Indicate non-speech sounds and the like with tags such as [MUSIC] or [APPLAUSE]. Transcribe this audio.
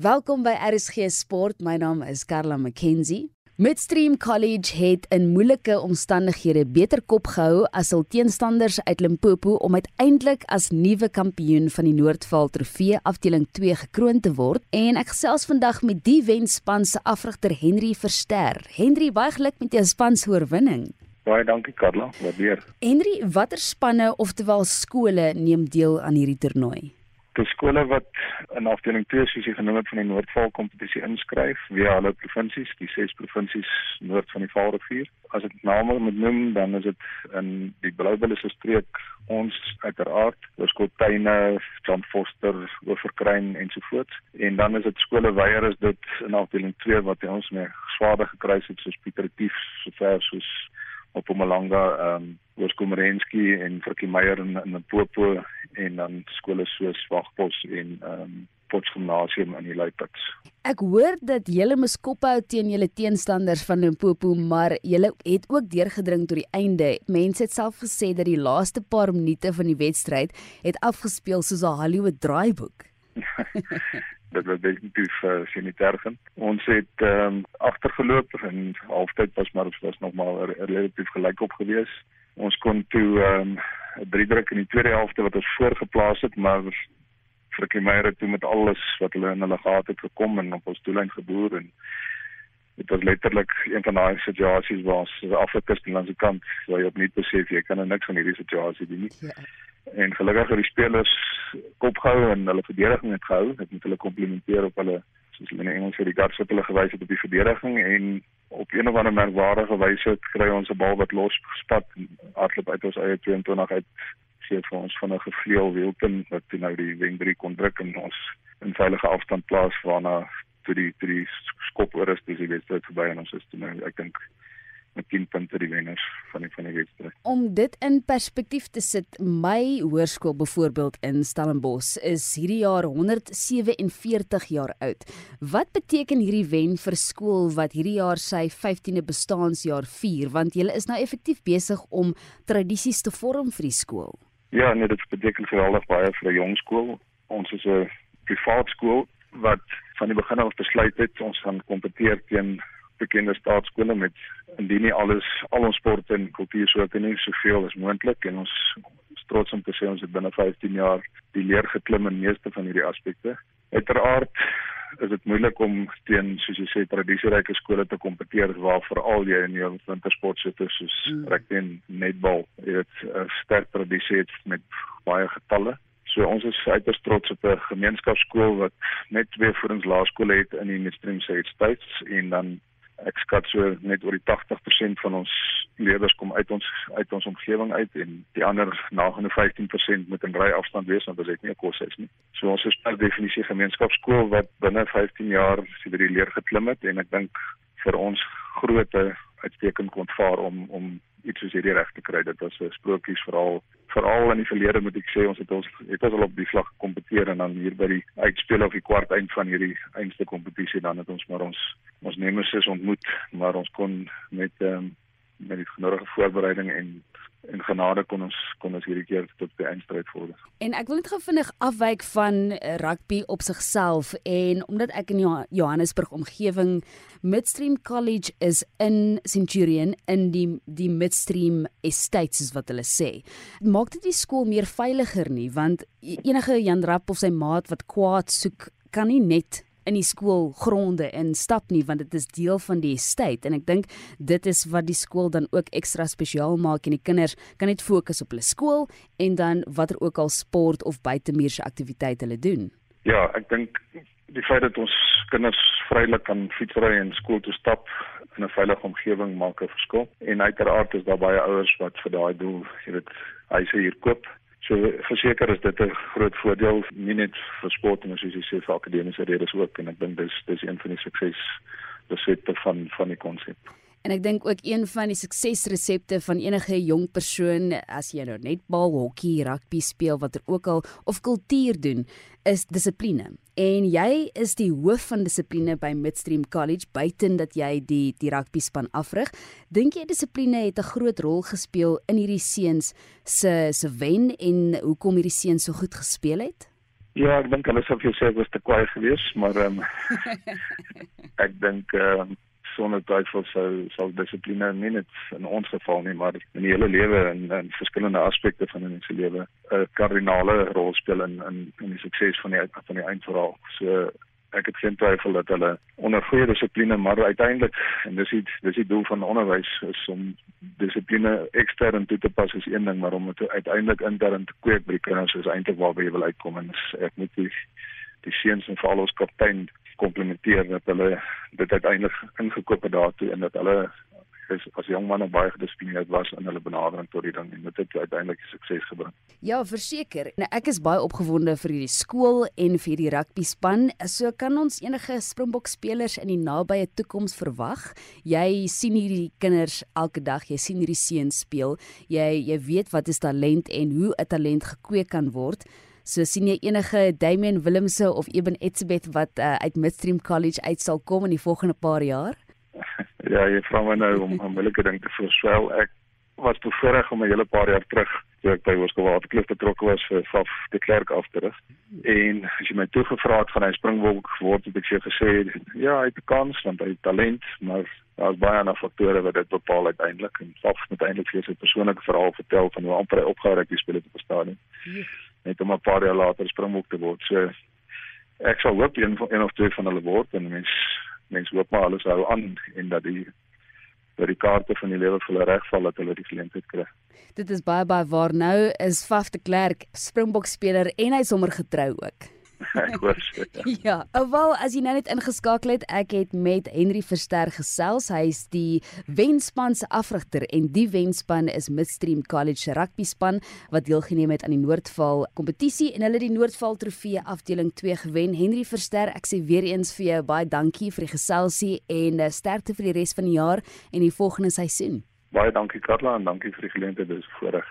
Welkom by RSG Sport. My naam is Karla McKenzie. Midstream College het in moeilike omstandighede beter kop gehou as hul teenstanders uit Limpopo om uiteindelik as nuwe kampioen van die Noordvaal Trofee afdeling 2 gekroon te word. En ek gesels vandag met die wenspan se afrigter Henry Verster. Henry, baie geluk met jou span se oorwinning. Baie dankie Karla, waardeer. Henry, watter spanne oftewel skole neem deel aan hierdie toernooi? Die skole wat in afdeling 2 soos jy genoem het van die Noordvaal kompetisie inskryf via hulle provinsies, die ses provinsies noord van die Vaalrivier. As ek name moet noem, dan is dit in die Bloubulle se streek ons uiteraard, Hoërskooltuine, John Foster, Oorverkruin en so voort. En dan is dit skole weier is dit in afdeling 2 wat ons mee swaarder gekry het soos Pieter Tief, sover soos op Mpumalanga, ehm um, Hoërskoolmerenski en Frikkie Meyer in in Limpopo en dan skole soos Wagbos en ehm um, Potchefstroom in die Luiputs. Ek hoor dat julle moskop hou teen julle teenstanders van Limpopo, maar julle het ook deurgedring tot die einde. Mense het self gesê dat die laaste paar minute van die wedstryd het afgespeel soos 'n Hollywood draaiboek. [LAUGHS] dit was definitief uh, sanitair. Ons het ehm um, agtergeloop en halftyd was maar was nog maar relatief gelyk op gewees. Ons kon toe ehm um, drie druk in die tweede helfte wat ons voorgeplaas het, maar Frikkie Meyer het toe met alles wat hulle in hulle gehad het gekom en op ons doellyn geboer en dit was letterlik een van daai situasies waar ons afgekus aan die kant waar jy opnuut besef jy kan nou niks van hierdie situasie doen nie. Ja. En gelukkig het die spelers kop gehou en hulle verdediging het gehou. Ek moet hulle komplimenteer op hulle soos hulle in Engels sê die guts wat hulle gewys het op die verdediging en op een of ander merkwaardige wyse kry ons 'n bal wat los gespat hardloop uit ons eie 22 uit sê vir ons van 'n gevleuel wielten wat nou die wendrie kon druk en ons in veilige afstand plaas waarna toe die toe die skop oor is dis die wedstryd verby en ons is toe nou ek dink met 10 punte die wenners van die van die wedstryd. Om dit in perspektief te sit, my hoërskool byvoorbeeld in Stellenbosch is hierdie jaar 147 jaar oud. Wat beteken hierdie wen vir skool wat hierdie jaar sy 15de bestaanjaar vier want julle is nou effektief besig om tradisies te vorm vir die skool? Ja, nee, dit beteken geweldig baie vir 'n jong skool. Ons is 'n privaat skool wat van die begin af besluit het ons gaan kompeteer teen bekende staatskole met indien nie alles al ons sport en kultuursoorte nie soveel as moontlik en ons is trots om te sê ons het binne 15 jaar die leer geklim in meeste van hierdie aspekte. Uiteraard is dit moeilik om teen soos jy sê tradisieryke skole te kompeteer waar veral jy in jou wintersport sit soos mm. rugby en netbal. Jy het 'n sterk tradisie het met baie getalle. So ons is uiters trots op 'n gemeenskapskool wat net twee voedings laerskole het in die Midstream States en dan ek skat so net oor die 80% van ons leerders kom uit ons uit ons omgewing uit en die ander nagenoeg 15% moet in ry afstand wees want ons het nie 'n koshuis nie. So ons is per definisie gemeenskapskool wat binne 15 jaar by die leer geklim het en ek dink vir ons groot uitstekend kon vaar om om iets soos hierdie reg te kry. Dit was 'n sprokies veral veral in die verlede moet ek sê ons het ons het ons al op die vlak gekompeteer en dan hier by die uitspel of die kwart eind van hierdie eindste kompetisie dan het ons maar ons ons nemesis ontmoet, maar ons kon met ehm um, met die genodige voorbereiding en en genade kon ons kon ons hierdie keer tot by eindstryd vorder. En ek wil net gou vinnig afwyk van rugby op sigself en omdat ek in Johannesburg omgewing Midstream College is in Centurion in die die Midstream Estates is wat hulle sê. Maak dit die skool meer veiliger nie want e-, enige Jan Rapp of sy maat wat kwaad soek kan nie net in die skoolgronde in stap nie want dit is deel van die estate. En ek dink dit is wat die skool dan ook ekstra spesiaal maak en die kinders kan net fokus op hulle skool en dan watter ook al sport of buitemuurse aktiwiteite hulle doen. Ja, ek dink die feit dat ons kinders vrylik kan fietsry en skool toe stap in 'n veilige omgewing maak 'n verskil. En uiteraard is daar baie ouers wat vir daai doel, jy weet, huise hier koop So verseker is dit 'n groot voordeel nie net vir sport en soos jy sê vir akademiese redes ook en ek dink dis dis een van die sukses resepte van van die konsep. En ek dink ook een van die suksesresepte van enige jong persoon as jy nou net bal, hokkie, rugby speel watter ook al of kultuur doen, is dissipline. En jy is die hoof van dissipline by Midstream College buiten dat jy die die rugby span afrig. Dink jy dissipline het 'n groot rol gespeel in hierdie seuns se se wen en hoekom hierdie seuns so goed gespeel het? Ja, ek dink hulle sou vir sê was te kwaai geweest, maar ehm um, [LAUGHS] ek dink ehm um, sonder twyfel sou sou dissipline nie net in ons geval nie, maar in die hele lewe en in verskillende aspekte van 'n mens se lewe 'n kardinale rol speel in in in die sukses van die van die eindverhaal. So ek het geen twyfel dat hulle onder goeie dissipline maar uiteindelik en dis die dis die doel van onderwys is om dissipline ekstern toe te pas is een ding maar om dit uiteindelik intern te kweek by die kinders is eintlik waar jy wil uitkom en ek moet die die seuns en veral ons kaptein komplementeer dat hulle dit uiteindelik ingekoop het daartoe en dat hulle is as jong manne baie gedissiplineerd was in hulle benadering tot die ding en dit het uiteindelik sukses gebring. Ja, verseker. Nou ek is baie opgewonde vir hierdie skool en vir die rugby span. So kan ons enige Springbok spelers in die nabye toekoms verwag. Jy sien hierdie kinders elke dag, jy sien hierdie seuns speel. Jy jy weet wat is talent en hoe 'n talent gekweek kan word. So sien jy enige Damian Willemse of Eben Etzebeth wat uh, uit Midstream College uit sal kom in die volgende paar jaar? [LAUGHS] Ja, jy vra my nou om 'n moeilike ding te voorspel. Ek was bevoorreg om 'n hele paar jaar terug toe ek by Hoërskool betrokke was vir Faf de Klerk af te rig. En as jy my toe gevra het van hy springbok word het ek vir gesê ja, hy het 'n kans want hy het talent, maar daar's baie ander faktore wat dit bepaal uiteindelik en Faf moet eintlik vir sy persoonlike verhaal vertel van hoe amper hy opgehou het die spelers te bestaan nie. Net om 'n paar jaar later springbok te word. So ek sal hoop een van een of twee van hulle word en mense mense hoop maar alles hou aan en dat die dat die kaarte van die lewe vir hulle regval dat hulle die geleentheid kry. Dit is baie baie waar nou is Faf de Klerk Springbok speler en hy sommer getrou ook. [LAUGHS] ek hoor so. Ja, alhoewel as jy nou net ingeskakel het, ek het met Henry Verster gesels. Hy is die wenspan se afrigter en die wenspan is Midstream College rugby span wat deelgeneem het aan die Noordval kompetisie en hulle die Noordval trofee afdeling 2 gewen. Henry Verster, ek sê weer eens vir jou baie dankie vir die geselsie en eh, sterkte vir die res van die jaar en die volgende seisoen. Baie dankie Karla en dankie vir die geleentheid dis voorreg.